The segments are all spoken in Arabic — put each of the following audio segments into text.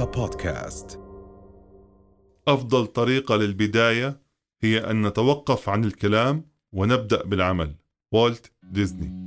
رؤيا بودكاست أفضل طريقة للبداية هي أن نتوقف عن الكلام ونبدأ بالعمل. والت ديزني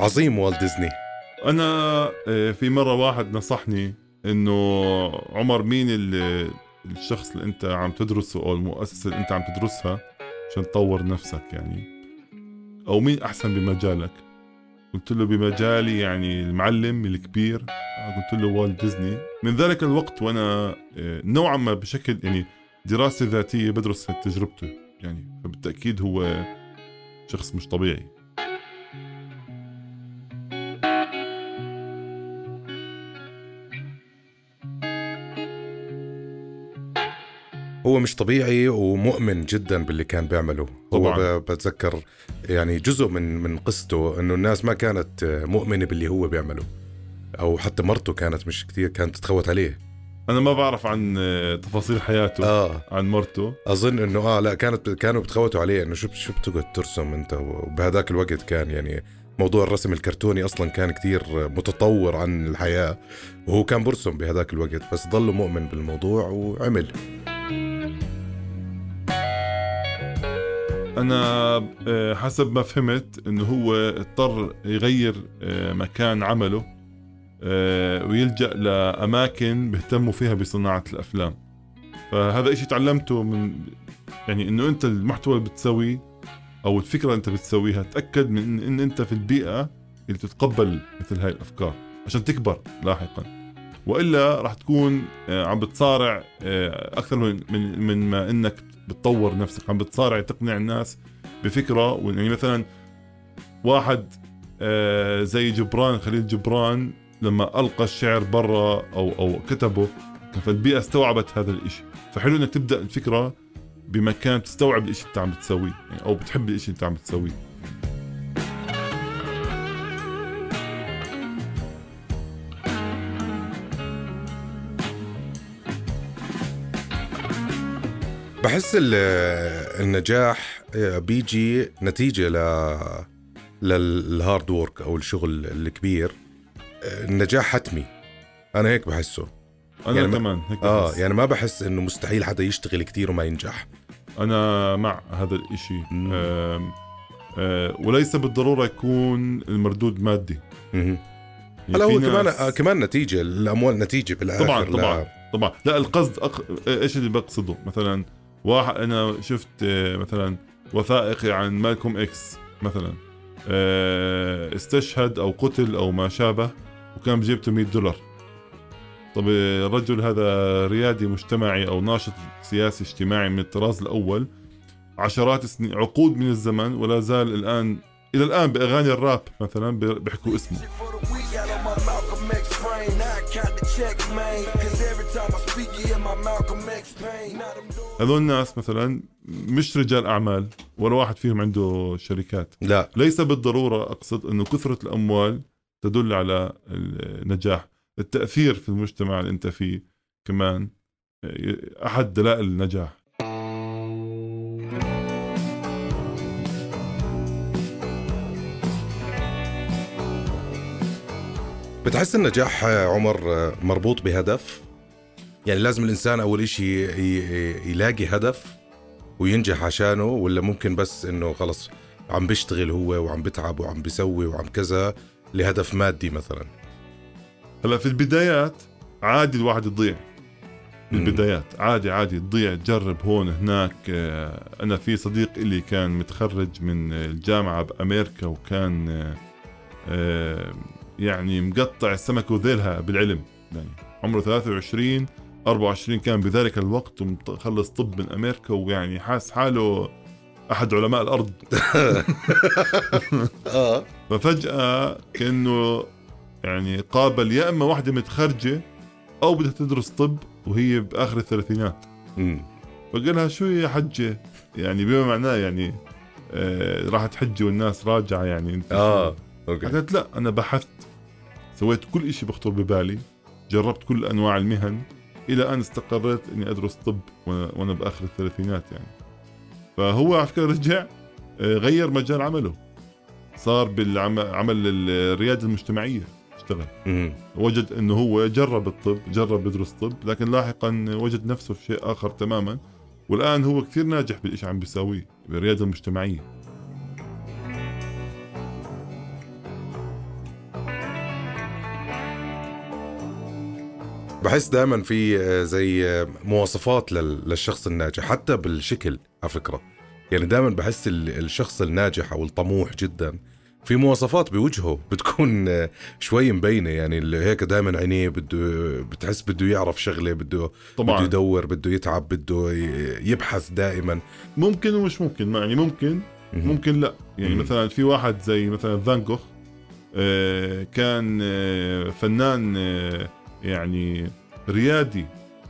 عظيم والت ديزني أنا آه، في مرة واحد نصحني إنه عمر مين ال- الشخص اللي أنت عم تدرسه أو المؤسسة اللي أنت عم تدرسها عشان تطور نفسك يعني. أو مين أحسن بمجالك؟ قلت له بمجالي يعني المعلم الكبير قلت له والت ديزني. من ذلك الوقت وأنا آه، نوعا ما بشكل يعني دراسة ذاتية بدرس تجربته يعني فبالتأكيد هو شخص مش طبيعي. هو مش طبيعي ومؤمن جدا باللي كان بيعمله. طبعاً. هو بتذكر يعني جزء من من قصته إنه الناس ما كانت مؤمنة باللي هو بيعمله. أو حتى مرته كانت مش كثير كانت تتخوت عليه. أنا ما بعرف عن آه، تفاصيل حياته آه. عن مرته. أظن إنه آه لا كانت كانوا بتخوتوا عليه. إنه شو شو بتقعد ترسم أنت؟ وبهذاك الوقت كان يعني موضوع الرسم الكرتوني أصلا كان كتير متطور عن الحياة. وهو كان برسم بهذاك الوقت بس ضله مؤمن بالموضوع وعمل. أنا آه، حسب ما فهمت إنه هو اضطر يغير آه، مكان عمله آه، ويلجأ لأماكن بيهتموا فيها بصناعة الأفلام. فهذا إشي تعلمته من يعني إنه أنت المحتوى اللي بتسويه أو الفكرة اللي أنت بتسويها تأكد من إن, أنت في البيئة اللي تتقبل مثل هاي الأفكار عشان تكبر لاحقا. وإلا راح تكون عم بتصارع أكثر من, من, ما إنك بتطور نفسك عم بتصارع تقنع الناس بفكرة. يعني مثلا واحد آه، زي جبران خليل جبران لما ألقى الشعر برا أو أو كتبه فالبيئة استوعبت هذا الإشي. فحلو إنك تبدأ الفكرة بمكان تستوعب الإشي اللي أنت عم بتسويه يعني أو بتحب الإشي اللي أنت عم بتسويه. بحس ال- النجاح بيجي نتيجة ل لل hard work أو الشغل الكبير. النجاح حتمي. أنا هيك بحسه. أنا يعني ما- كمان هيك آه بحس. يعني ما بحس إنه مستحيل حدا يشتغل كتير وما ينجح. أنا مع هذا الإشي. مم. آم، آه، وليس بالضرورة يكون المردود مادي. يعني هلا في هو كمان آه، كمان نتيجة الأموال نتيجة بالآخر طبعا لا- طبعا طبعا. لا القصد أق... إيش اللي بقصده؟ مثلا واحد أنا شفت آه، مثلا وثائقي عن مالكوم إكس مثلا آه، استشهد أو قتل أو ما شابه وكان بجيبته 100 دولار. طب آه، الرجل هذا ريادي مجتمعي أو ناشط سياسي اجتماعي من الطراز الأول عشرات السنين عقود من الزمن ولا زال الآن إلى الآن بأغاني الراب مثلا بي- بيحكوا اسمه. هذول الناس مثلا مش رجال أعمال ولا واحد فيهم عنده شركات. لا. ليس بالضرورة أقصد إنه كثرة الأموال تدل على النجاح. التأثير في المجتمع اللي أنت فيه كمان أحد دلائل النجاح. بتحس النجاح آه، عمر آه، مربوط بهدف؟ يعني لازم الإنسان أول ي- يلاقي هدف وينجح عشانه ولا ممكن بس إنه خلص عم بيشتغل هو وعم بتعب وعم بيسوي وعم كذا لهدف مادي مثلا؟ هلأ في البدايات عادي الواحد يضيع. في مم. البدايات عادي عادي تضيع تجرب هون هناك. آه، أنا في صديق اللي كان متخرج من الجامعة بأمريكا وكان آه، آه، يعني مقطع السمك وذيلها بالعلم. يعني عمره 23 24 كان بذلك الوقت ومخلص طب من أمريكا ويعني حاس حاله أحد علماء الأرض. آه. ففجأة كأنه يعني قابل يا إما واحدة متخرجة أو بدها تدرس طب وهي بآخر الثلاثينات. فقال لها شو يا حجة؟ يعني بما معناه يعني آه راح تحجي والناس راجعة يعني أنت آه okay. قالت لا أنا بحثت سويت كل إشي بخطر ببالي جربت كل أنواع المهن إلى أن استقريت إني أدرس طب وأنا بآخر الثلاثينات يعني. فهو على فكرة رجع آه، غير مجال عمله. صار بالعمل الرياده المجتمعية اشتغل. وجد إنه هو جرب الطب جرب يدرس طب لكن لاحقا وجد نفسه في شيء آخر تماما. والآن هو كثير ناجح بالشيء عم بيساويه بالرياده المجتمعية. بحس دائما في آه، زي آه، مواصفات لل- للشخص الناجح حتى بالشكل على فكرة. يعني دائما بحس ال- الشخص الناجح أو الطموح جدا في مواصفات بوجهه بتكون آه، شوي مبينة. يعني اللي هيك دائما عينيه بده بتحس بده يعرف شغلة بده بده طبعا يدور بده يتعب بده يبحث دائما ممكن ومش ممكن. يعني ممكن ممكن لا. يعني مم. مثلا في واحد زي مثلا فان جوخ كان فنان يعني ريادي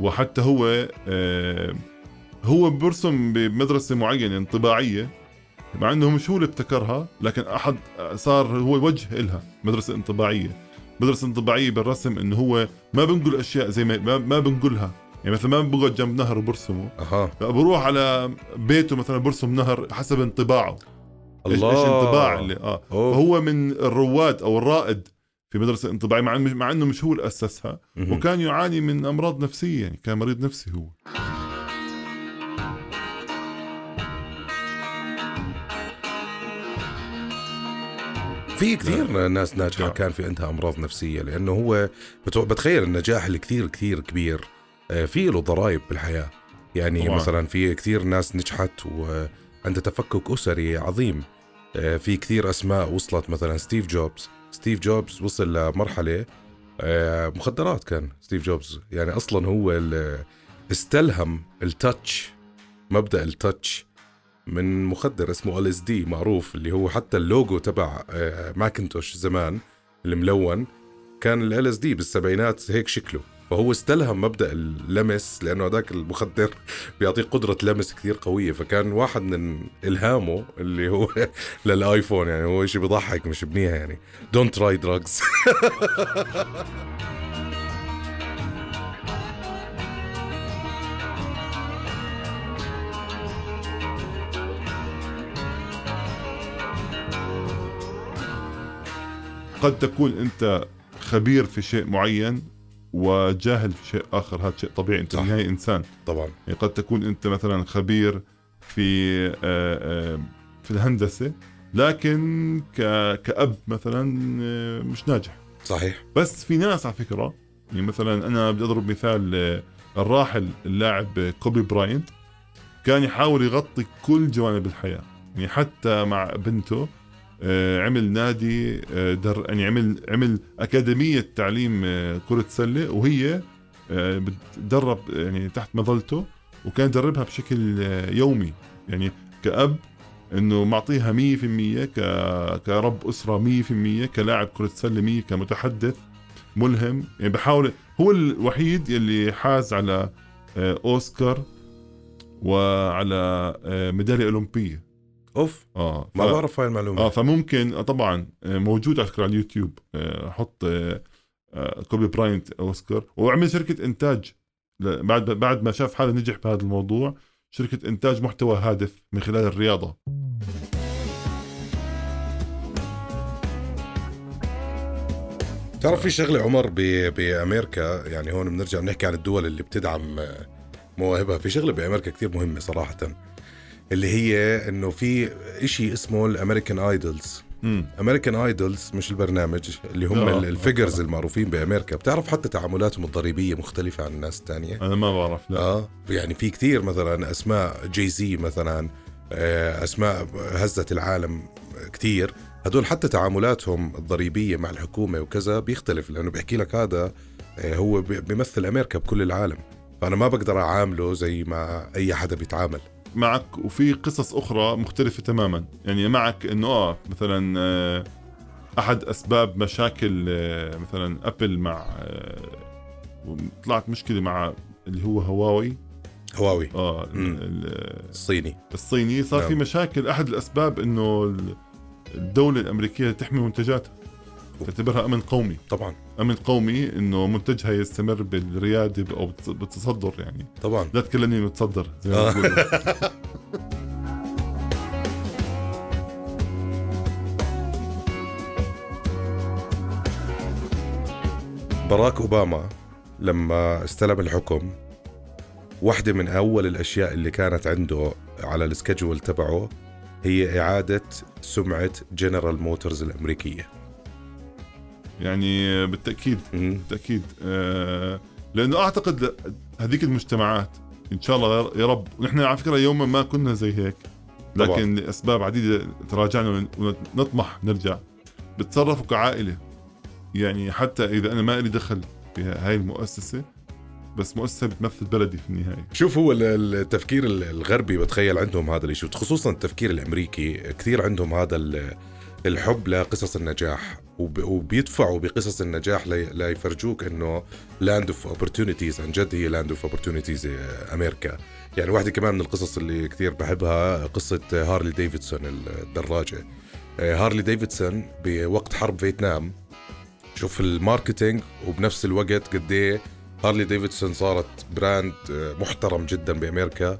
وحتى هو آه، هو برسم بمدرسة معينة انطباعية مع إنه مش هو اللي ابتكرها لكن أحد صار هو وجه إلها مدرسة انطباعية. مدرسة انطباعية بالرسم إنه هو ما بنقول أشياء زي ما ما- بنقولها. يعني مثلا ما بقعد جنب نهر وبرسمه أها. بروح على بيته مثلا برسم نهر حسب انطباعه. الله. إيش انطباع اللي آه. أوه. فهو من الرواد أو الرائد في مدرسة انطباعية مع مع إنه مش هو اللي اسسها. وكان يعاني من أمراض نفسية يعني كان مريض نفسي هو في كثير ناس ناجحة. كان في عندها أمراض نفسية لأنه هو بتخيل النجاح اللي كثير كثير كبير آه، في له ضرائب بالحياة يعني طبعاً. مثلا في كثير ناس نجحت وعندها تفكك أسري عظيم آه، في كثير أسماء وصلت مثلا ستيف جوبز ستيف جوبز وصل لمرحلة آه، مخدرات كان ستيف جوبز. يعني أصلا هو استلهم ال touch مبدأ ال touch من مخدر اسمه LSD معروف اللي هو حتى اللوجو تبع آه، Macintosh زمان الملون كان LSD بالسبعينات هيك شكله. فهو استلهم مبدأ اللمس لأنه هذاك المخدر بيعطيك قدرة لمس كثير قوية. فكان واحد من إلهامه اللي هو لل iPhone يعني هو شيء بيضحك مش بنيها يعني. don't try drugs قد تكون أنت خبير في شيء معين وجاهل في شيء آخر هذا شيء طبيعي أنت. بالنهايه إنسان. طبعا. يعني قد تكون أنت مثلا خبير في آه، آه، في الهندسة لكن ك- كأب مثلا آه، مش ناجح. صحيح. بس في ناس على فكرة يعني مثلا أنا بدي أضرب مثال الراحل اللاعب كوبي براينت كان يحاول يغطي كل جوانب الحياة. يعني حتى مع بنته عمل نادي آه، در يعني عمل عمل أكاديمية تعليم آه، كرة سله وهي آه، بتدرب يعني تحت مظلته وكان يدربها بشكل آه، يومي. يعني كأب إنه معطيها 100% ك كرب أسرة 100% كلاعب كرة سله 100 كمتحدث ملهم. يعني بحاول هو الوحيد يلي حاز على آه، أوسكار وعلى آه، ميدالية أولمبية. أوف آه ما ف- بعرف هاي المعلومة. آه فممكن آه، طبعا آه، موجود على فكره على اليوتيوب. آه، حط كوبي براينت أوسكار. وعمل شركة إنتاج بعد بعد ما شاف حاله نجح بهذا الموضوع شركة إنتاج محتوى هادف من خلال الرياضة. تعرف في شغلة عمر بأمريكا يعني هون بنرجع بنحكي عن الدول اللي بتدعم مواهبها. في شغلة بأمريكا كتير مهمة صراحة. اللي هي إنه في إشي اسمه ال American idols. American idols مش البرنامج اللي هم ال figures. المعروفين بأمريكا. بتعرف حتى تعاملاتهم الضريبية مختلفة عن الناس الثانية أنا ما بعرف لا. آه يعني في كثير مثلا أسماء جي زي مثلا آه، أسماء هزت العالم كثير هدول حتى تعاملاتهم الضريبية مع الحكومة وكذا بيختلف لأنه بيحكي لك هذا آه، هو بي- بيمثل أمريكا بكل العالم. فأنا ما بقدر أعامله زي ما أي حدا بيتعامل. معك وفي قصص أخرى مختلفة تماما. يعني معك إنه آه مثلا آه، أحد أسباب مشاكل آه، مثلا أبل مع آه، طلعت مشكلة مع اللي هو هواوي. هواوي. آه الصيني. الصيني صار نعم. في مشاكل. أحد الأسباب إنه ال- الدولة الأمريكية تحمي منتجاتها تعتبرها أمن قومي. طبعا. امن قومي إنه منتجها يستمر بالريادة أو بالتصدر يعني. طبعا. لا تكلمني متصدر زي ما آه. باراك أوباما لما استلم الحكم واحدة من أول الأشياء اللي كانت عنده على ال schedule تبعه هي إعادة سمعة جنرال موتورز الأمريكية. يعني بالتأكيد. بالتأكيد آه لأنه أعتقد هذيك المجتمعات إن شاء الله يا رب ونحن على فكرة يوما ما كنا زي هيك لكن طبعاً. لأسباب عديدة تراجعنا ونطمح نرجع بتصرفوا كعائلة يعني حتى إذا أنا ما لي دخل في هاي المؤسسة بس مؤسسة بتمثل بلدي في النهاية شوف هو ال- التفكير ال- الغربي بتخيل عندهم هذا الشيء خصوصا التفكير الأمريكي كثير عندهم هذا ال- الحب لقصص النجاح وبيدفعوا بقصص النجاح لي- ليفرجوك إنه land of opportunities عن جد هي land of opportunities أمريكا. يعني واحدة كمان من القصص اللي كثير بحبها قصة هارلي ديفيدسون الدراجة. هارلي ديفيدسون بوقت حرب فيتنام شوف ال marketing وبنفس الوقت قد إيه هارلي ديفيدسون صارت brand آه، محترم جدا بأمريكا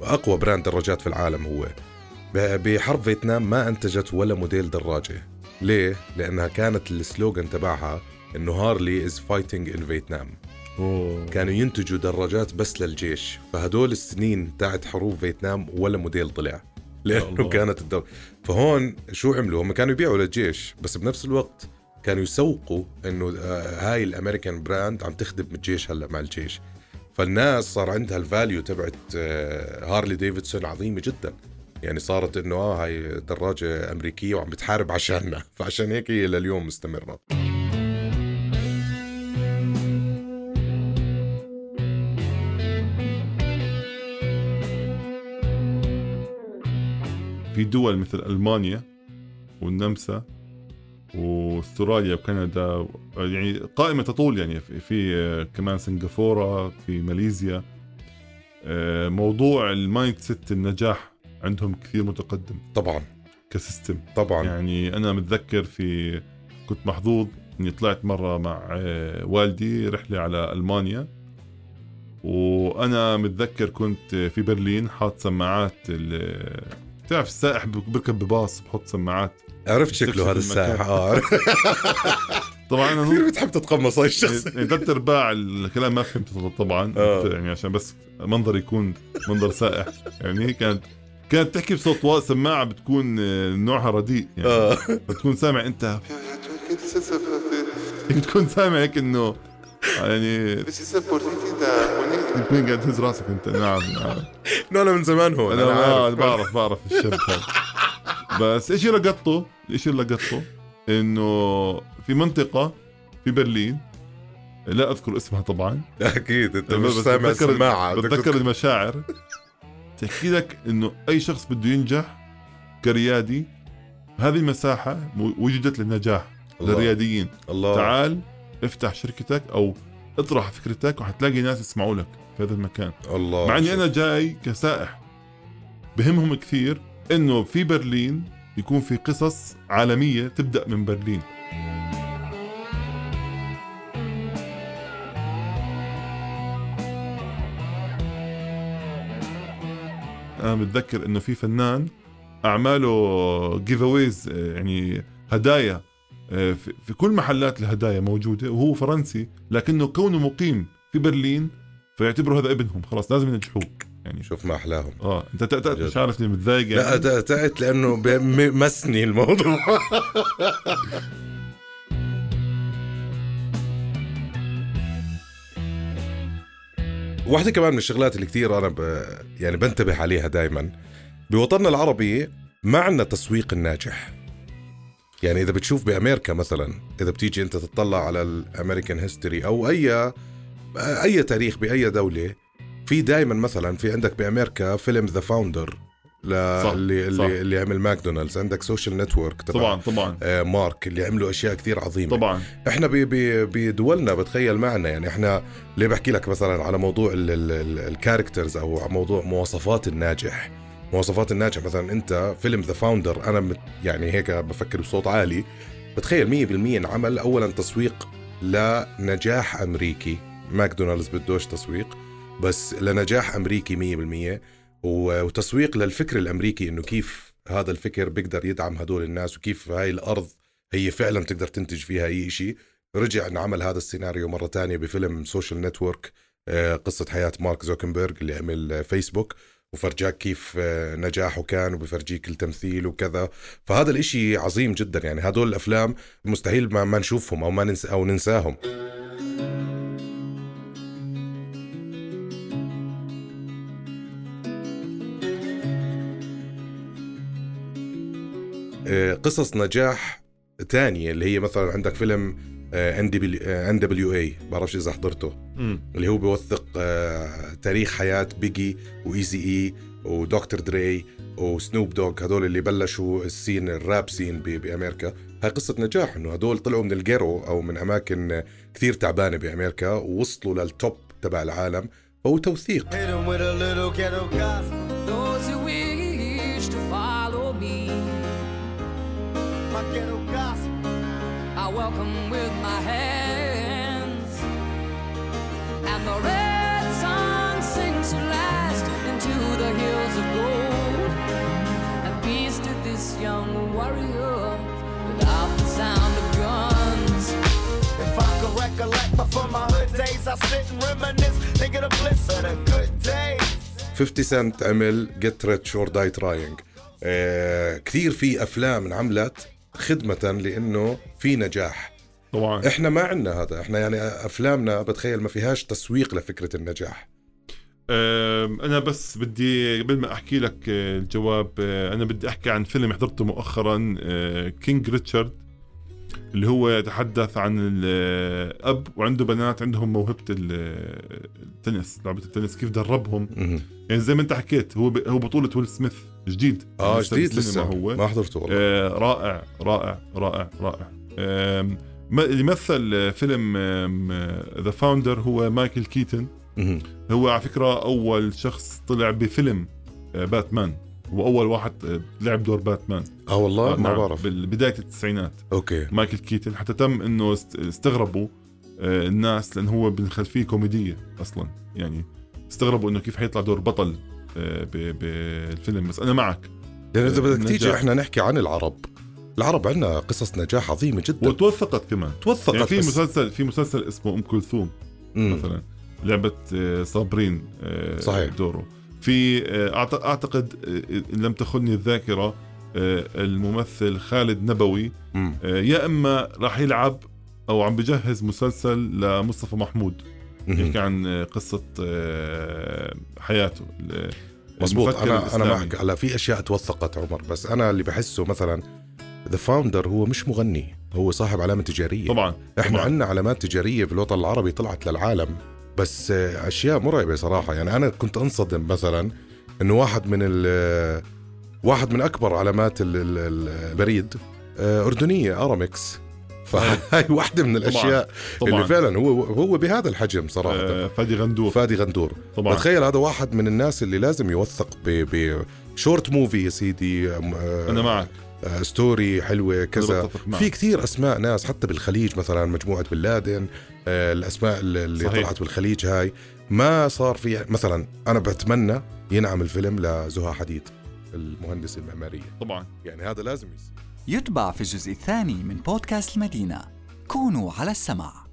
وأقوى brand دراجات في العالم هو. بحرب فيتنام ما أنتجت ولا موديل دراجة. ليه؟ لأنها كانت ال slogan تبعها إنه Harley is fighting in Vietnam أوه. كانوا ينتجوا دراجات بس للجيش فهدول السنين تاعت حروب فيتنام ولا موديل طلع لأنه الله. كانت الدر... فهون شو عملوا هم كانوا يبيعوا للجيش بس بنفس الوقت كانوا يسوقوا إنه آه، هاي ال American brand عم تخدم الجيش هلأ مع الجيش فالناس صار عندها ال value تبعت آه، هارلي ديفيدسون عظيمة جدا يعني صارت إنه آه هاي دراجة أمريكية وعم بتحارب عشاننا فعشان هيك هي لليوم مستمرة. في دول مثل ألمانيا والنمسا واستراليا وكندا يعني قائمة تطول يعني. في, كمان سنغافورة في ماليزيا. آه، موضوع ال mindset النجاح عندهم كثير متقدم. طبعا. ك system. طبعا. يعني أنا متذكر في كنت محظوظ إني طلعت مرة مع آه، والدي رحلة على ألمانيا. وأنا متذكر كنت في برلين حاط سماعات بتعرف السائح بركب بباص بحط سماعات. عرفت شكله هذا. السائح. آه طبعا أنا كثير بتحب تتقمص هاي الشخص. يعني ثلاث ارباع الكلام ما فهمته طبعا. آه. يعني عشان بس منظر يكون منظر سائح. يعني كانت كانت تحكي بصوت سماعة بتكون آه، نوعها رديء يعني. آه. بتكون سامع انت. بتكون سامع هيك انه يعني بتكون قاعد تهز راسك انت. نعم نعم. انه أنا من زمان هون أنا, أنا عارف. بعرف بعرف الشاب هذا. بس إيش اللي لقطته؟ إيش اللي لقطته؟ إنه في منطقة في برلين لا أذكر اسمها طبعا. أكيد أنت بس مش سامع بدك بتذكر المشاعر. تحكي لك إنه أي شخص بده ينجح كريادي هذه المساحة م- وجدت للنجاح الله. للرياديين. الله. تعال افتح شركتك أو اطرح فكرتك وحتلاقي ناس يسمعوا لك في هذا المكان. الله. مع إني أنا جاي كسائح. بهمهم كثير إنه في برلين يكون في قصص عالمية تبدأ من برلين. أنا متذكر إنه في فنان أعماله جيف اويز يعني هدايا آه، في كل محلات الهدايا موجودة وهو فرنسي لكنه كونه مقيم في برلين فيعتبروا هذا ابنهم. خلاص لازم ينجحوه. يعني شوف ما أحلاهم. آه أنت تأتأت. مش عارفني متضايق لا يعني ت- تعت لأنه مسني الموضوع. واحدة كمان من الشغلات اللي كثير أنا ب... يعني بنتبه عليها دائما بوطننا العربي ما عندنا تسويق الناجح. يعني إذا بتشوف بأمريكا مثلا إذا بتيجي أنت تطلع على ال American history أو أي أي تاريخ بأي دولة في دائما مثلا في عندك بأمريكا فيلم The Founder صح، اللي صح. اللي عمل ماكدونالدز. عندك Social Network تبع طبعا طبعا. آه، مارك اللي عملوا أشياء كثير عظيمة. طبعا. إحنا ب- ب- بدولنا بتخيل معنا يعني إحنا ليه بحكي لك مثلا على موضوع ال characters أو على موضوع مواصفات الناجح؟ مواصفات الناجح مثلا أنت فيلم The Founder أنا مت يعني هيك بفكر بصوت عالي. بتخيل 100% انعمل اولا تسويق لنجاح أمريكي. ماكدونالدز بدوش تسويق بس لنجاح أمريكي 100% و- وتسويق للفكر الأمريكي إنه كيف هذا الفكر بيقدر يدعم هدول الناس وكيف هاي الأرض هي فعلا تقدر تنتج فيها أي شيء رجع انعمل هذا السيناريو مرة تانية بفيلم Social Network آه، قصة حياة مارك زوكنبرغ اللي عمل فيسبوك وفرجاك كيف آه، نجاحه كان وبفرجيك التمثيل وكذا. فهذا الإشي عظيم جدا يعني هدول الأفلام مستحيل ما, ما نشوفهم أو ما ننسى أو ننساهم. قصص نجاح تانية اللي هي مثلا عندك فيلم NWA بعرفش إذا حضرته. مم. اللي هو بيوثق آه، تاريخ حياة بيجي وإيزي إي ودكتور دري وسنوب دوغ هدول اللي بلشوا ال scene ال rap scene ب- بأمريكا. هاي قصة نجاح إنه هدول طلعوا من الجيرو أو من أماكن كثير تعبانة بأمريكا ووصلوا لل top تبع العالم فهو توثيق. ghetto gospel. I welcome with my hands. And the red sun sinks at last into the hills of gold. And peace to this young warrior without the sound of guns. If I could recollect before my hood days, I sit and reminisce, thinking of bliss of the good days. 50 سنت عمل جيت ريتش اور داي تراينج كثير في افلام انعملت خدمة لأنه في نجاح. طبعا. إحنا ما عندنا هذا. إحنا يعني أفلامنا بتخيل ما فيهاش تسويق لفكرة النجاح. أنا بس بدي قبل ما أحكي لك آه، الجواب آه، أنا بدي أحكي عن فيلم حضرته مؤخرا آه، King Richard اللي هو يتحدث عن الاب وعنده بنات عندهم موهبة ال- التنس لعبة التنس كيف دربهم. يعني زي ما أنت حكيت هو هو بطولة ويل سميث جديد. آه جديد لسه. هو. ما حضرته والله. آه، رائع رائع رائع رائع. ما- اللي مثل فيلم The Founder هو مايكل كيتن. هو على فكرة أول شخص طلع بفيلم آه، باتمان. وأول واحد آه، لعب دور باتمان. آه والله؟ آه، ما نعم، بعرف. بداية التسعينات. okay. مايكل كيتن حتى تم است- استغربوا آه، الناس لأن هو من خلفية كوميدية أصلا. يعني استغربوا إنه كيف حيطلع دور بطل. آه، بالفيلم بس أنا معك لأن إذا بدك. تيجي إحنا نحكي عن العرب العرب عندنا قصص نجاح عظيمة جدا وتوثقت كمان توثقت يعني في مسلسل في مسلسل اسمه أم كلثوم. مثلا لعبة آه، صابرين آه، صحيح. دوره في آه، أعتقد إن لم تخني الذاكرة الممثل خالد نبوي يا إما راح يلعب أو عم بجهز مسلسل لمصطفى محمود. يحكي عن آه، قصة آه، حياته. مزبوط المفكر أنا أنا. معك هلا في أشياء توثقت عمر بس أنا اللي بحسه مثلا The Founder هو مش مغني هو صاحب علامة تجارية. طبعا إحنا. عندنا علامات تجارية في الوطن العربي طلعت للعالم بس آه، أشياء مرعبة صراحة. يعني أنا كنت أنصدم مثلا إنه واحد من ال واحد من أكبر علامات ال- ال- البريد أردنية ارامكس فهاي واحدة من الأشياء طبعا. اللي فعلا هو هو بهذا الحجم صراحة. آه، فادي غندور. فادي غندور. طبعا. بتخيل هذا واحد من الناس اللي لازم يوثق ب short movie يا سيدي آه، أنا معك. آه، story حلوة كذا. في كثير أسماء ناس حتى بالخليج مثلا مجموعة بن لادن آه، الأسماء اللي صحيح. طلعت بالخليج هاي. ما صار في مثلا أنا بتمنى ينعمل فيلم لزها حديد المهندسه المعمارية. طبعا. يعني هذا لازم يصير. يتبع في الجزء الثاني من بودكاست المدينة. كونوا على السمع.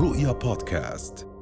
رؤيا بودكاست.